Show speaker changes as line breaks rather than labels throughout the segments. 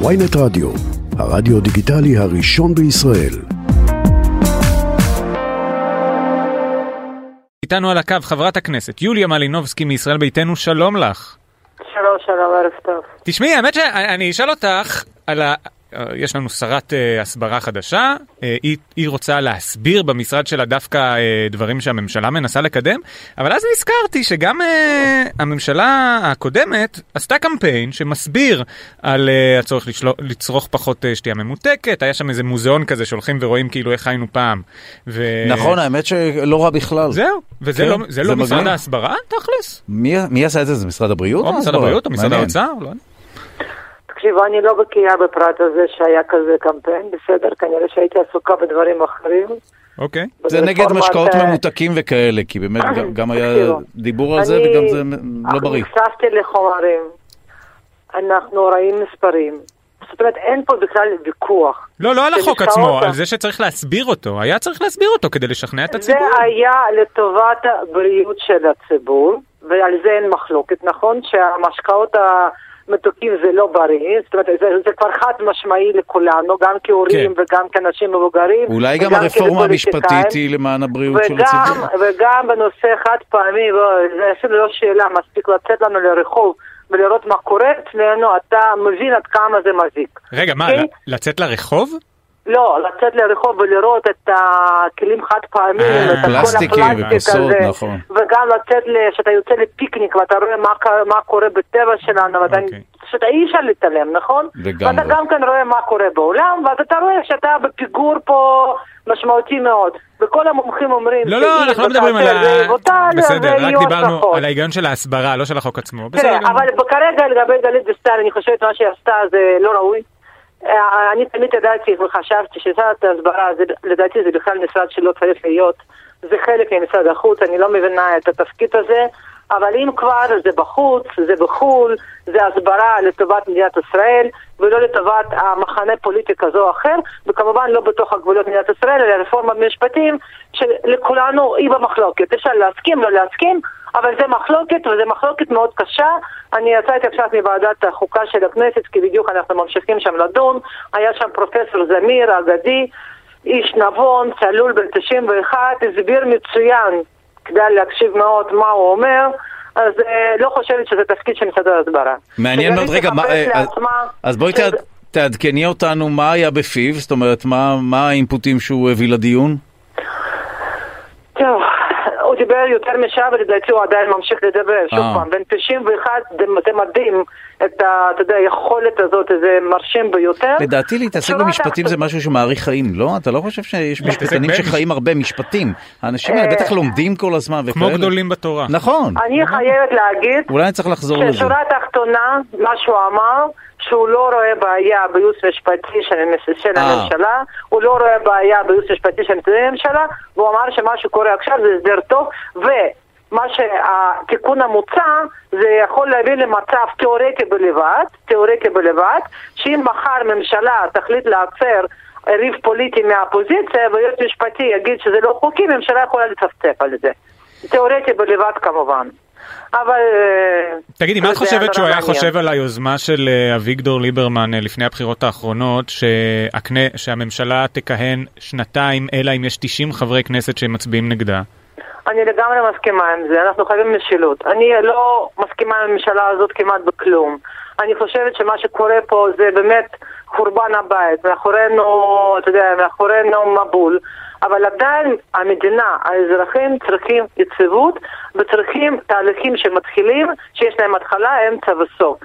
ויינט רדיו, הרדיו דיגיטלי הראשון בישראל.
איתנו על הקו חברת הכנסת יוליה מלינובסקי מישראל ביתנו, שלום לך.
שלום, שלום, ערב טוב.
תשמעי, האמת שאני אשאל אותך על ה... יש לנו שרת uh, הסברה חדשה, uh, היא, היא רוצה להסביר במשרד שלה דווקא uh, דברים שהממשלה מנסה לקדם, אבל אז נזכרתי שגם uh, הממשלה הקודמת עשתה קמפיין שמסביר על uh, הצורך לשלו, לצרוך פחות uh, שתייה ממותקת, היה שם איזה מוזיאון כזה שהולכים ורואים כאילו איך היינו פעם.
ו... נכון, האמת שלא רע בכלל.
זהו, וזה כן, לא, זה לא משרד ההסברה תכלס?
מי, מי עשה את זה? זה משרד הבריאות?
או משרד הבריאות או משרד האוצר? לא יודע.
תקשיבו, אני לא בקיאה בפרט הזה שהיה כזה קמפיין, בסדר, כנראה שהייתי עסוקה בדברים אחרים.
אוקיי.
זה נגד משקאות ממותקים וכאלה, כי באמת גם היה דיבור על זה וגם זה לא בריא.
נחשפתי לחומרים, אנחנו רואים מספרים. זאת אומרת, אין פה בכלל ויכוח.
לא, לא על החוק עצמו, על זה שצריך להסביר אותו. היה צריך להסביר אותו כדי לשכנע את הציבור.
זה היה לטובת הבריאות של הציבור, ועל זה אין מחלוקת, נכון? שהמשקאות ה... מתוקים זה לא בריא, זאת אומרת, זה, זה כבר חד משמעי לכולנו, גם כהורים כן. וגם כאנשים מבוגרים.
אולי גם הרפורמה המשפטית היא למען הבריאות וגם, של הציבור.
וגם בנושא חד פעמי, זה אפילו לא שאלה, מספיק לצאת לנו לרחוב. ולראות מה קורה אצלנו, אתה מבין עד כמה זה מזיק.
רגע, מה, okay? אוקיי? לצאת לרחוב?
לא, לצאת לרחוב ולראות את הכלים חד פעמים,
אה, את כל הפלסטיק הזה, נכון.
וגם לצאת, כשאתה יוצא לפיקניק ואתה רואה מה, מה קורה בטבע שלנו, ואתה, okay. אוקיי. אי אפשר להתעלם, נכון?
לגמרי.
ואתה גם כן רואה מה קורה בעולם, ואז אתה רואה שאתה בפיגור פה משמעותי מאוד. וכל המומחים אומרים...
לא, לא, אנחנו לא מדברים על ה... בסדר, רק דיברנו על ההיגיון של ההסברה, לא של החוק עצמו. בסדר,
אבל כרגע לגבי גלית דיסטל, אני חושבת מה שהיא עשתה זה לא ראוי. אה, אני תמיד ידעתי וחשבתי שמשרד ההסברה, לדעתי זה בכלל משרד שלא צריך להיות, זה חלק ממשרד החוץ, אני לא מבינה את התפקיד הזה, אבל אם כבר זה בחוץ, זה בחו"ל, זה הסברה לטובת מדינת ישראל ולא לטובת המחנה פוליטי כזה או אחר, וכמובן לא בתוך הגבולות מדינת ישראל, אלא רפורמה במשפטים שלכולנו היא במחלוקת. אפשר להסכים, לא להסכים, אבל זה מחלוקת, וזו מחלוקת מאוד קשה. אני יצאתי עכשיו מוועדת החוקה של הכנסת, כי בדיוק אנחנו ממשיכים שם לדון. היה שם פרופסור זמיר, אגדי, איש נבון, צלול בן 91, הסביר מצוין, כדאי להקשיב מאוד מה הוא אומר. אז אה, לא חושבת שזה תפקיד של משרד ההסברה.
מעניין מאוד, רגע, מה, אה, לעצמה, אז בואי תעד, תעדכני אותנו מה היה בפיו, זאת אומרת, מה, מה האינפוטים שהוא הביא לדיון?
טוב, הוא דיבר יותר משעה ולדעתי הוא עדיין ממשיך לדבר, שוב אה. פעם, בין 91 זה מדהים את ה, אתה יודע, היכולת הזאת, זה מרשים ביותר.
לדעתי להתעסק במשפטים זה משהו שמאריך חיים, לא? אתה לא חושב שיש משפטנים שחיים הרבה משפטים? האנשים האלה בטח לומדים כל הזמן וכאלה.
כמו גדולים בתורה.
נכון.
אני חייבת להגיד,
אולי אני צריך לחזור לזה.
ששורה תחתונה, מה שהוא אמר, שהוא לא רואה בעיה בייעוץ משפטי של, אה. הממשלה, הוא לא רואה בעיה בייעוץ משפטי של הממשלה, והוא אמר שמה שקורה עכשיו זה הסדר טוב, ומה שהתיקון המוצע זה יכול להביא למצב תיאורטי בלבד, תיאורטי בלבד, שאם מחר ממשלה תחליט לעצר ריב פוליטי מהאופוזיציה ויועץ משפטי יגיד שזה לא חוקי, ממשלה יכולה לצפצף על זה. תיאורטי בלבד כמובן. אבל... אה,
תגידי, מה את חושבת שהוא היה חושב על היוזמה של אה, אביגדור ליברמן אה, לפני הבחירות האחרונות, שהכנ... שהממשלה תכהן שנתיים, אלא אם יש 90 חברי כנסת שמצביעים נגדה?
אני לגמרי מסכימה עם זה, אנחנו חייבים משילות. אני לא מסכימה עם הממשלה הזאת כמעט בכלום. אני חושבת שמה שקורה פה זה באמת חורבן הבית, מאחורינו, אתה יודע, מאחורינו מבול. אבל עדיין המדינה, האזרחים צריכים יציבות וצריכים תהליכים שמתחילים, שיש להם התחלה, אמצע וסוף.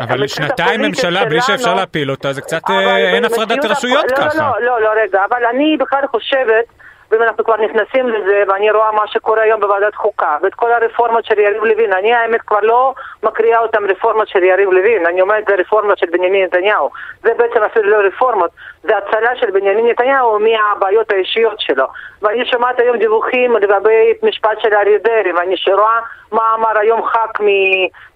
אבל שנתיים ממשלה בלי שאפשר להפיל אותה, זה קצת אה, אין הפרדת רשויות
לא,
ככה.
לא, לא, לא, רגע, אבל אני בכלל חושבת... ואם אנחנו כבר נכנסים לזה, ואני רואה מה שקורה היום בוועדת חוקה, ואת כל הרפורמות של יריב לוין, אני האמת כבר לא מקריאה אותן רפורמות של יריב לוין, אני אומרת זה רפורמות של בנימין נתניהו. זה בעצם אפילו לא רפורמות, זה הצלה של בנימין נתניהו מהבעיות האישיות שלו. ואני שומעת היום דיווחים לגבי משפט של אריה דרעי, ואני רואה מה אמר היום ח"כ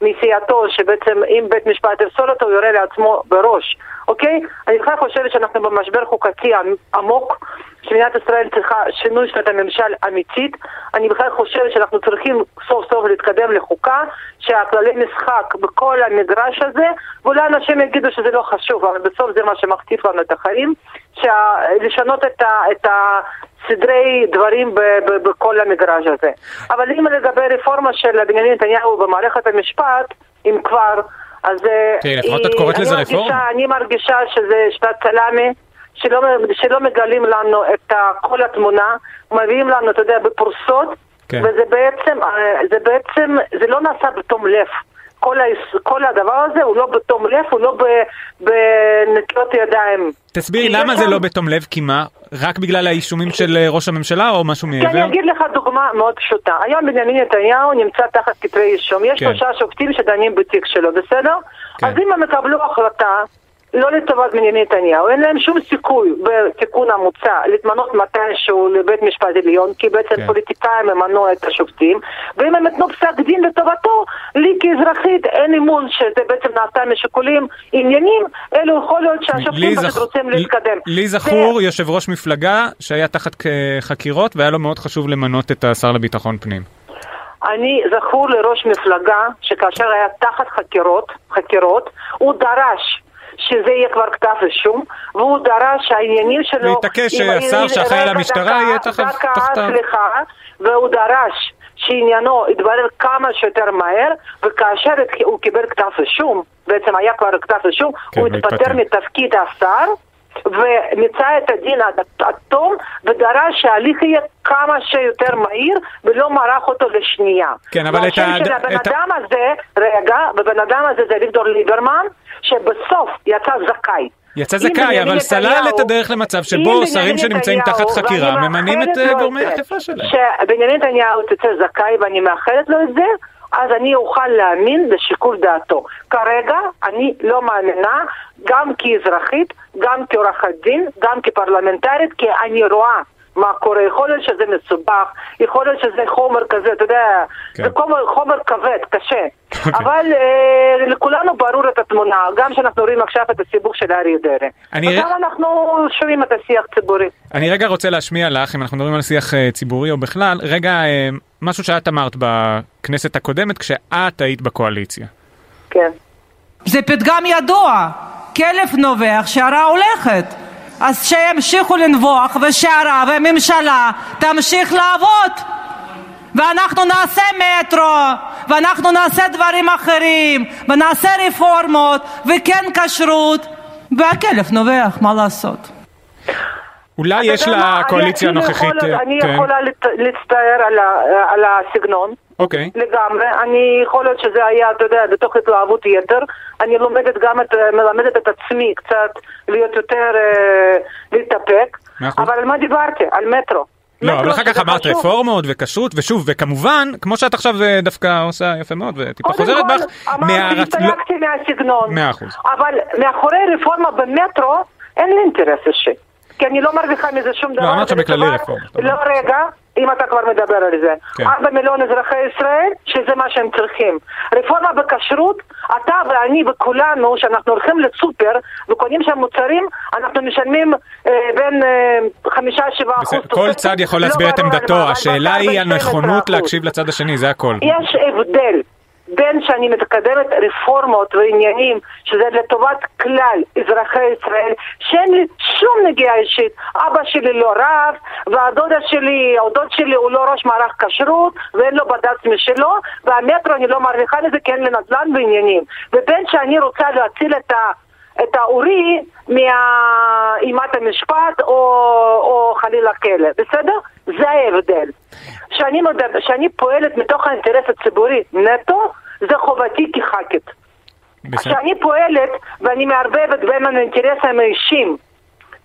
מסיעתו, שבעצם אם בית משפט יפסול אותו, הוא יורה לעצמו בראש, אוקיי? אני בכלל חושבת שאנחנו במשבר חוקתי עמוק. שמדינת ישראל צריכה שינוי שיטת הממשל אמיתית. אני בכלל חושבת שאנחנו צריכים סוף סוף להתקדם לחוקה, שהכללי משחק בכל המגרש הזה ואולי אנשים יגידו שזה לא חשוב, אבל בסוף זה מה שמכתיב לנו את החיים, לשנות את, ה, את הסדרי דברים ב, ב, בכל המגרש הזה. אבל אם לגבי רפורמה של בנימין נתניהו במערכת המשפט, אם כבר, אז...
תראי, לפחות את קוראת לזה רפורמה.
אני מרגישה שזה שנת סלאמי. שלא, שלא מגלים לנו את כל התמונה, מביאים לנו, אתה יודע, בפורסות, כן. וזה בעצם, אה, זה בעצם, זה לא נעשה בתום לב. כל, ה, כל הדבר הזה הוא לא בתום לב, הוא לא בנטיות ידיים.
תסבירי למה זה לא בתום לב, כי מה? רק בגלל האישומים של אה, ראש הממשלה או משהו מעבר?
כן, אני אגיד לך דוגמה מאוד פשוטה. היום בנימין נתניהו נמצא תחת כתבי אישום. יש כן. שלושה שופטים שדנים בתיק שלו, בסדר? כן. אז אם הם יקבלו החלטה לא לטובת בנימין נתניהו, אין להם שום סיכוי בתיקון המוצע להתמנות מתישהו לבית משפט עליון, כי בעצם כן. פוליטיקאים ימנו את השופטים, ואם הם יתנו פסק דין לטובתו, לי כאזרחית אין אמון שזה בעצם נעשה משיקולים עניינים, אלו יכול להיות שהשופטים פשוט זכ... רוצים להתקדם.
לי זכור ו... יושב ראש מפלגה שהיה תחת חקירות והיה לו מאוד חשוב למנות את השר לביטחון פנים.
אני זכור לראש מפלגה שכאשר היה תחת חקירות, חקירות, הוא דרש שזה יהיה כבר כתב אישום, והוא דרש שהעניינים שלו...
להתעקש שהשר שאחראי על המשטרה יהיה תחתיו.
סליחה, והוא דרש שעניינו יתברר כמה שיותר מהר, וכאשר הוא קיבל כתב אישום, בעצם היה כבר כתב אישום, כן, הוא התפטר מתפקיד השר. ומיצה את הדין עד תום ודרש שההליך יהיה כמה שיותר מהיר ולא מרח אותו לשנייה.
כן, אבל את ה...
והשם של הבן אדם הזה, רגע, הבן אדם הזה זה אביגדור ליברמן, שבסוף יצא זכאי.
יצא זכאי, אבל סלל את הדרך למצב שבו שרים שנמצאים תחת חקירה ממנים את אה, גורמי האכיפה שלהם.
שבנימין נתניהו תצא זכאי ואני מאחלת לו את זה, אז אני אוכל להאמין לשיקול דעתו. כרגע אני לא מאמינה, גם כאזרחית, גם כעורכת דין, גם כפרלמנטרית, כי אני רואה מה קורה, יכול להיות שזה מסובך, יכול להיות שזה חומר כזה, אתה יודע, כן. זה חומר, חומר כבד, קשה. Okay. אוקיי. אבל אה, לכולנו ברור את התמונה, גם כשאנחנו רואים עכשיו את הסיבוך של אריה דרעי. וגם אנחנו שומעים את השיח הציבורי.
אני רגע רוצה להשמיע לך, אם אנחנו מדברים על שיח אה, ציבורי או בכלל, רגע, אה, משהו שאת אמרת בכנסת הקודמת כשאת היית בקואליציה.
כן.
זה פתגם ידוע, כלב נובח, שערה הולכת. אז שימשיכו לנבוח ושהרע והממשלה תמשיך לעבוד ואנחנו נעשה מטרו ואנחנו נעשה דברים אחרים ונעשה רפורמות וכן כשרות והכלב נובח, מה לעשות?
אולי יש לקואליציה הנוכחית...
אני כן. יכולה להצטער על הסגנון.
אוקיי.
Okay. לגמרי. אני, יכול להיות שזה היה, אתה יודע, בתוך התלהבות יתר. אני לומדת גם את, מלמדת את עצמי קצת להיות יותר, אה, להתאפק. אבל על מה דיברתי? על מטרו.
לא, אבל אחר כך אמרת רפורמות וכשרות, ושוב, וכמובן, כמו שאת עכשיו אה, דווקא עושה יפה מאוד, וטיפה חוזרת בך,
אמרתי, הסתלקתי לא- מהסגנון.
מאה אחוז.
אבל מאחורי רפורמה במטרו, אין לי אינטרס אישי. כי אני לא מרוויחה מזה שום דבר.
לא, אמרת שבכללי רפורמה.
לא, רגע, אם אתה כבר מדבר על זה. כן. 4 מיליון אזרחי ישראל, שזה מה שהם צריכים. רפורמה בכשרות, אתה ואני וכולנו, שאנחנו הולכים לסופר וקונים שם מוצרים, אנחנו משלמים אה, בין אה, חמישה, שבעה אחוז.
כל צד יכול לא להסביר את עמדתו, השאלה היא הנכונות להקשיב לצד השני, זה הכל.
יש הבדל. בין שאני מקדמת רפורמות ועניינים שזה לטובת כלל אזרחי ישראל שאין לי שום נגיעה אישית אבא שלי לא רב והדודה שלי, או דוד שלי הוא לא ראש מערך כשרות ואין לו בד"ץ משלו והמטרו אני לא מרוויחה לזה כי אין לי נדל"ן ועניינים ובין שאני רוצה להציל את ה... את האורי מאימת המשפט או, או חלילה כלא, בסדר? זה ההבדל. כשאני פועלת מתוך האינטרס הציבורי נטו, זה חובתי כח"כית. כשאני פועלת ואני מערבבת בין האינטרסים האישיים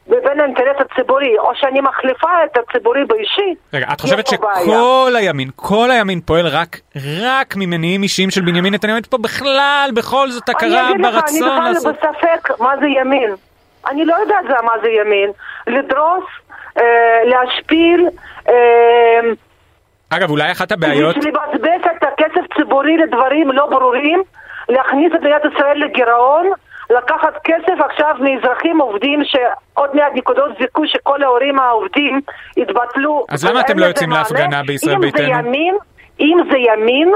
ובין האינטרס הציבורי, או שאני מחליפה את הציבורי באישי.
רגע, את חושבת שכל הימין, כל הימין פועל רק, רק ממניעים אישיים של בנימין נתניהו? פה בכלל, בכל זאת הכרה ברצון
לעשות... אני אגיד לך, אני בכלל בספק מה זה ימין. אני לא יודעת מה זה ימין. לדרוס, אה, להשפיל, אה,
אגב, אולי אחת הבעיות...
לבזבז את ציבורי לדברים לא ברורים, להכניס את מדינת ישראל לגירעון, לקחת כסף עכשיו מאזרחים עובדים שעוד מעט נקודות זיכוי שכל ההורים העובדים יתבטלו.
אז למה אתם לא יוצאים להפגנה בישראל ביתנו?
אם זה ימין, אם זה ימין,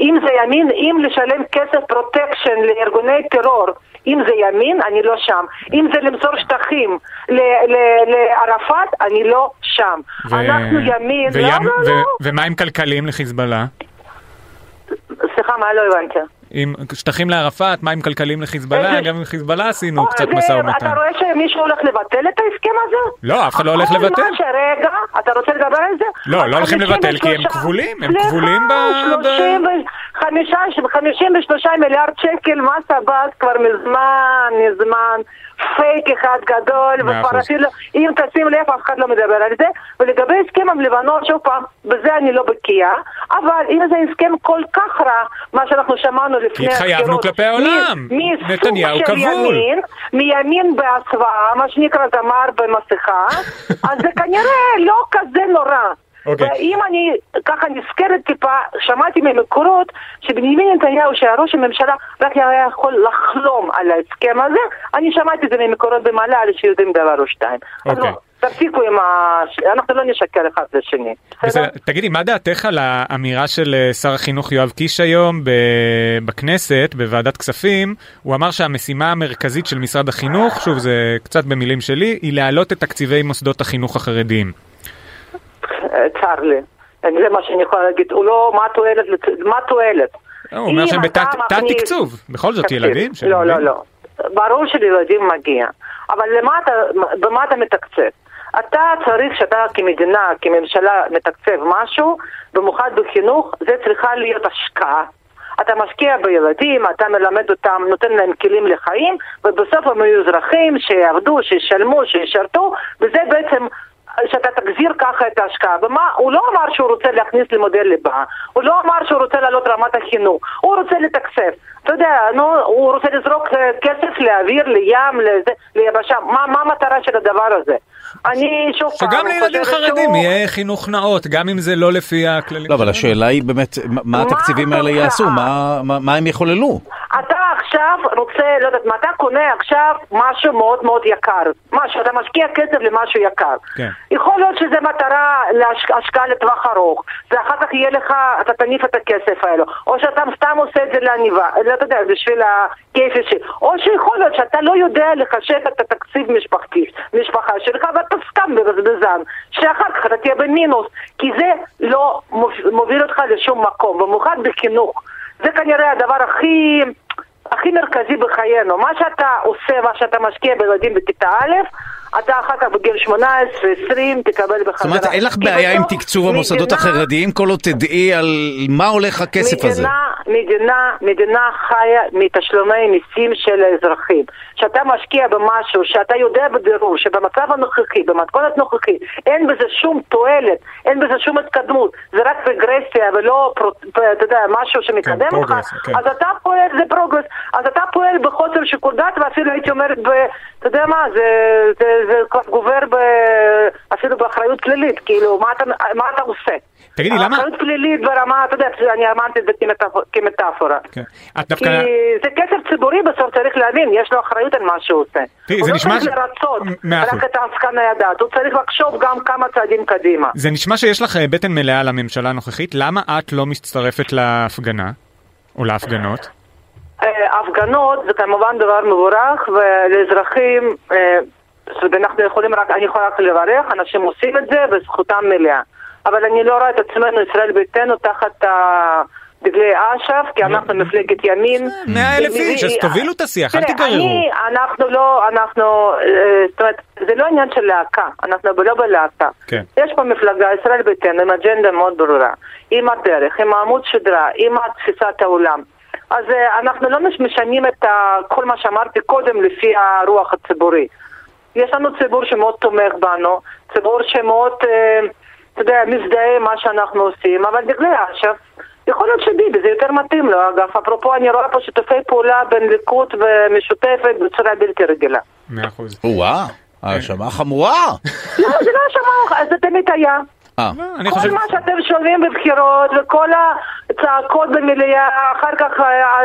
אם זה ימין, אם לשלם כסף פרוטקשן לארגוני טרור, אם זה ימין, אני לא שם. אם זה למסור שטחים לערפאת, אני לא שם. ו... אנחנו ימין,
וים... לא, לא, לא. ומה עם כלכליים לחיזבאללה?
סליחה, מה לא הבנתי?
עם שטחים לערפאת, מים כלכליים לחיזבאללה, גם עם חיזבאללה עשינו קצת משא ומתן.
אתה רואה שמישהו הולך לבטל את ההסכם הזה?
לא, אף אחד לא הולך לבטל.
רגע, אתה רוצה לדבר על זה?
לא, לא הולכים לבטל כי הם כבולים, הם כבולים ב...
סליחה, 53 מיליארד שקל מס עבאס כבר מזמן, מזמן. פייק אחד גדול, וכבר אפילו, אם תשים לב, אף אחד לא מדבר על זה. ולגבי הסכם עם לבנון, שוב פעם, בזה אני לא בקיאה, אבל אם זה הסכם כל כך רע, מה שאנחנו שמענו לפני
הבחירות, התחייבנו כלפי העולם, נתניהו כבול.
ימין, מימין בהסוואה, מה שנקרא זמר במסכה, אז זה כנראה לא כזה נורא. Okay. אוקיי. ואם אני ככה נזכרת טיפה, שמעתי ממקורות שבנימין נתניהו, שהיה ראש הממשלה, רק היה יכול לחלום על ההסכם הזה, אני שמעתי את זה ממקורות במל"ל שיודעים דבר או שתיים. Okay. אז לא, אוקיי. תפסיקו עם ה... אנחנו לא נשקר אחד לשני. בסדר?
תגידי, מה דעתך על האמירה של אה, שר החינוך יואב קיש היום בכנסת, בוועדת כספים? הוא אמר שהמשימה המרכזית של משרד החינוך, שוב זה קצת במילים שלי, היא להעלות את תקציבי מוסדות החינוך החרדיים.
צר לי. זה מה שאני יכולה להגיד. הוא לא, מה התועלת? מה התועלת?
הוא אומר שהם בתת תקצוב, בכל זאת ילדים.
לא, לא, לא. ברור שלילדים מגיע. אבל במה אתה מתקצב? אתה צריך שאתה כמדינה, כממשלה, מתקצב משהו, במיוחד בחינוך, זה צריכה להיות השקעה. אתה משקיע בילדים, אתה מלמד אותם, נותן להם כלים לחיים, ובסוף הם יהיו אזרחים שיעבדו, שישלמו, שישרתו, וזה בעצם שאתה תגזיר ככה את ההשקעה. ומה, הוא לא אמר שהוא רוצה להכניס לימודי ליבה, הוא לא אמר שהוא רוצה להעלות רמת החינוך, הוא רוצה לתקצב. אתה יודע, נו, הוא רוצה לזרוק אה, כסף לאוויר, לים, לזה, ליבשה. מה, מה המטרה של הדבר הזה? אני שוב
פעם... שגם לילדים חרדים יהיה חינוך נאות, גם אם זה לא לפי הכללים.
לא, אבל השאלה היא באמת, מה התקציבים האלה יעשו? מה הם יחוללו?
אתה עכשיו רוצה, לא יודעת, אתה קונה עכשיו משהו מאוד מאוד יקר. משהו, אתה משקיע כסף למשהו יקר. כן. יכול להיות שזה מטרה להשקעה לטווח ארוך, ואחר כך יהיה לך, אתה תניף את הכסף האלו. או שאתה סתם עושה את זה לעניבה, אתה יודע, בשביל הכיף אישי. או שיכול להיות שאתה לא יודע לחשב את התקציב משפחתי, משפחה שלך, ואתה סתם בבזבזן, שאחר כך אתה תהיה במינוס, כי זה לא מוביל אותך לשום מקום, במיוחד בחינוך. זה כנראה הדבר הכי, הכי מרכזי בחיינו. מה שאתה עושה, מה שאתה משקיע בילדים בכיתה א', אתה אחר כך בגיל 18, 20, תקבל בחזרה. זאת
אומרת, אין לך בעיה עם תקצוב המוסדות החרדיים כל עוד תדעי על מה הולך הכסף הזה.
מדינה, מדינה חיה מתשלומי מיסים של האזרחים. שאתה משקיע במשהו שאתה יודע בבירור שבמצב הנוכחי, במתכונת נוכחית, אין בזה שום תועלת, אין בזה שום התקדמות, זה רק רגרסיה ולא, אתה יודע, משהו שמקדם כן, אותך, כן. אז אתה פועל, זה progress, אז אתה פועל בחוסר שיקול דעת ואפילו הייתי אומרת, ב, אתה יודע מה, זה, זה, זה כבר גובר ב, אפילו באחריות פלילית, כאילו, מה אתה, מה אתה עושה?
תגידי, למה...
אחריות פלילית ברמה, אתה יודע, אני אמרתי את זה כמטאפורה. כן. כי זה כסף ציבורי בסוף, צריך להבין, יש לו אחריות על מה שהוא עושה. הוא לא צריך לרצות רק את העסקן הידעת, הוא צריך לחשוב גם כמה צעדים קדימה.
זה נשמע שיש לך אה, בטן מלאה לממשלה הנוכחית, למה את לא מצטרפת להפגנה? או להפגנות?
אה, הפגנות זה כמובן דבר מבורך, ולאזרחים, אה, אנחנו יכולים רק, אני יכולה רק לברך, אנשים עושים את זה וזכותם מלאה. אבל אני לא רואה את עצמנו, ישראל ביתנו, תחת דגלי אש"ף, כי אנחנו מפלגת ימין.
מאה אלף איש, אז תובילו את השיח, אל תגררו.
אנחנו לא, אנחנו, אה, זאת אומרת, זה לא עניין של להקה, אנחנו לא בלהקה. כן. יש פה מפלגה, ישראל ביתנו, עם אג'נדה מאוד ברורה, עם הדרך, עם עמוד שדרה, עם תפיסת העולם. אז אה, אנחנו לא משנים את כל מה שאמרתי קודם לפי הרוח הציבורי. יש לנו ציבור שמאוד תומך בנו, ציבור שמאוד... אה, אתה יודע, מזדהה עם מה שאנחנו עושים, אבל דגלי אש"ף, יכול להיות שביבי זה יותר מתאים לו, אגב. אפרופו, אני רואה פה שיתופי פעולה בין ליכוד ומשותפת בצורה בלתי רגילה.
מאה אחוז.
וואו, האשמה חמורה.
לא, זה לא האשמה, זה תמיד היה. אה. לא, כל מה שאתם שומעים בבחירות וכל הצעקות במליאה, אחר כך אה,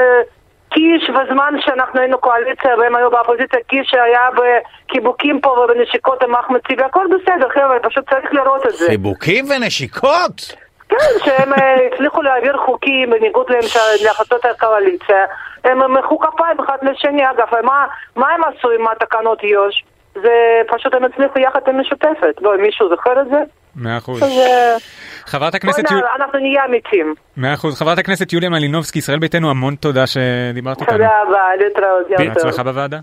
קיש בזמן שאנחנו היינו קואליציה והם היו באופוזיציה, קיש היה בחיבוקים פה ובנשיקות עם אחמד טיבי, הכל בסדר, חבר'ה, פשוט צריך לראות את זה.
חיבוקים ונשיקות?
כן, שהם אה, הצליחו להעביר חוקים בניגוד להחלטות הקואליציה. הם מחאו כפיים אחד לשני. אגב, מה, מה הם עשו עם התקנות יו"ש? זה פשוט הם הצליחו יחד עם משותפת. לא, מישהו זוכר את זה?
מאה אחוז. חברת
הכנסת... יוליה... אנחנו נהיה אמיתים.
מאה אחוז. חברת הכנסת יוליה מלינובסקי, ישראל ביתנו, המון תודה שדיברת איתנו.
תודה רבה, להתראות.
בהצלחה בוועדה.